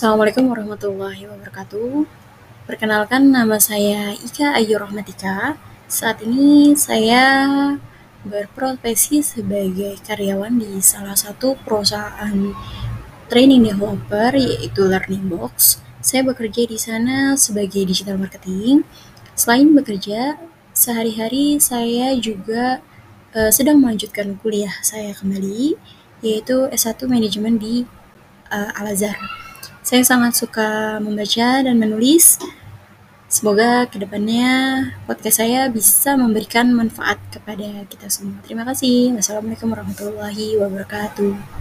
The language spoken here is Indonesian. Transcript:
Assalamualaikum warahmatullahi wabarakatuh. Perkenalkan nama saya Ika Ayu Rahmatika. Saat ini saya berprofesi sebagai karyawan di salah satu perusahaan training developer yaitu Learning Box. Saya bekerja di sana sebagai digital marketing. Selain bekerja, sehari-hari saya juga uh, sedang melanjutkan kuliah saya kembali yaitu S1 manajemen di uh, Al Azhar. Saya sangat suka membaca dan menulis. Semoga ke depannya podcast saya bisa memberikan manfaat kepada kita semua. Terima kasih. Wassalamualaikum warahmatullahi wabarakatuh.